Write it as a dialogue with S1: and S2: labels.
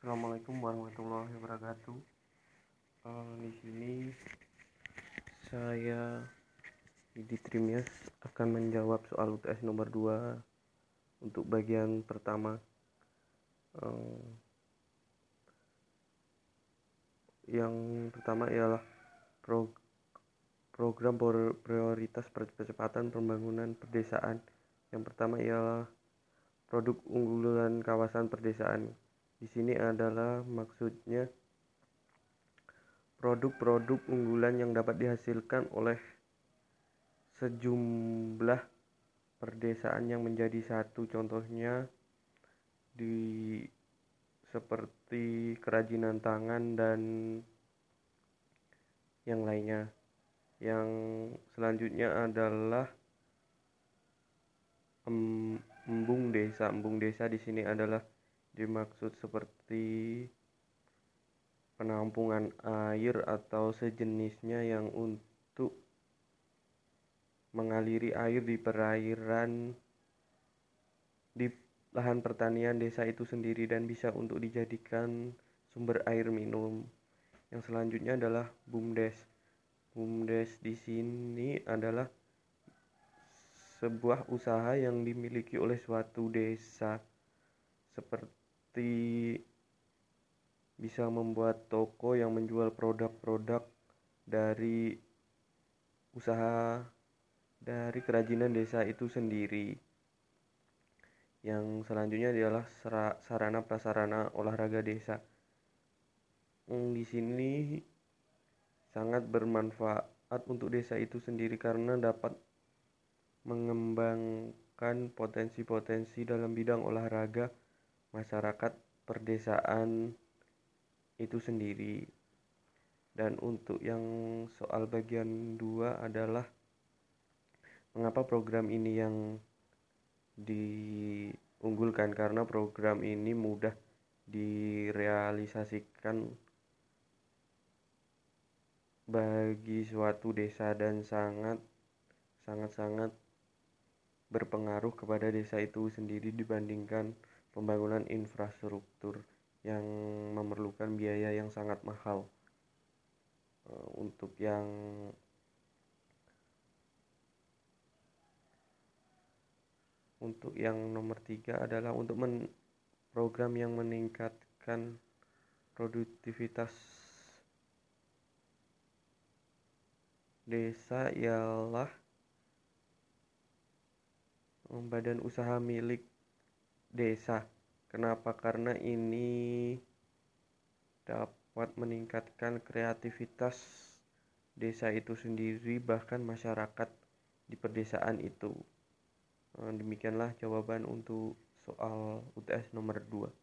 S1: Assalamualaikum warahmatullahi wabarakatuh. Uh, di sini saya Didi Trimias akan menjawab soal UTS nomor 2 untuk bagian pertama. Uh, yang pertama ialah pro program prioritas percepatan pembangunan perdesaan. Yang pertama ialah produk unggulan kawasan perdesaan di sini adalah maksudnya produk-produk unggulan yang dapat dihasilkan oleh sejumlah perdesaan yang menjadi satu. Contohnya di seperti kerajinan tangan dan yang lainnya. Yang selanjutnya adalah embung desa. Embung desa di sini adalah dimaksud seperti penampungan air atau sejenisnya yang untuk mengaliri air di perairan di lahan pertanian desa itu sendiri dan bisa untuk dijadikan sumber air minum. Yang selanjutnya adalah BUMDes. BUMDes di sini adalah sebuah usaha yang dimiliki oleh suatu desa seperti seperti bisa membuat toko yang menjual produk-produk dari usaha dari kerajinan desa itu sendiri. Yang selanjutnya adalah sarana prasarana olahraga desa. Di sini sangat bermanfaat untuk desa itu sendiri karena dapat mengembangkan potensi-potensi dalam bidang olahraga masyarakat perdesaan itu sendiri. Dan untuk yang soal bagian dua adalah mengapa program ini yang diunggulkan karena program ini mudah direalisasikan bagi suatu desa dan sangat sangat sangat berpengaruh kepada desa itu sendiri dibandingkan pembangunan infrastruktur yang memerlukan biaya yang sangat mahal uh, untuk yang untuk yang nomor tiga adalah untuk men program yang meningkatkan produktivitas desa ialah badan usaha milik desa. Kenapa? Karena ini dapat meningkatkan kreativitas desa itu sendiri bahkan masyarakat di pedesaan itu. Eh, demikianlah jawaban untuk soal UTS nomor 2.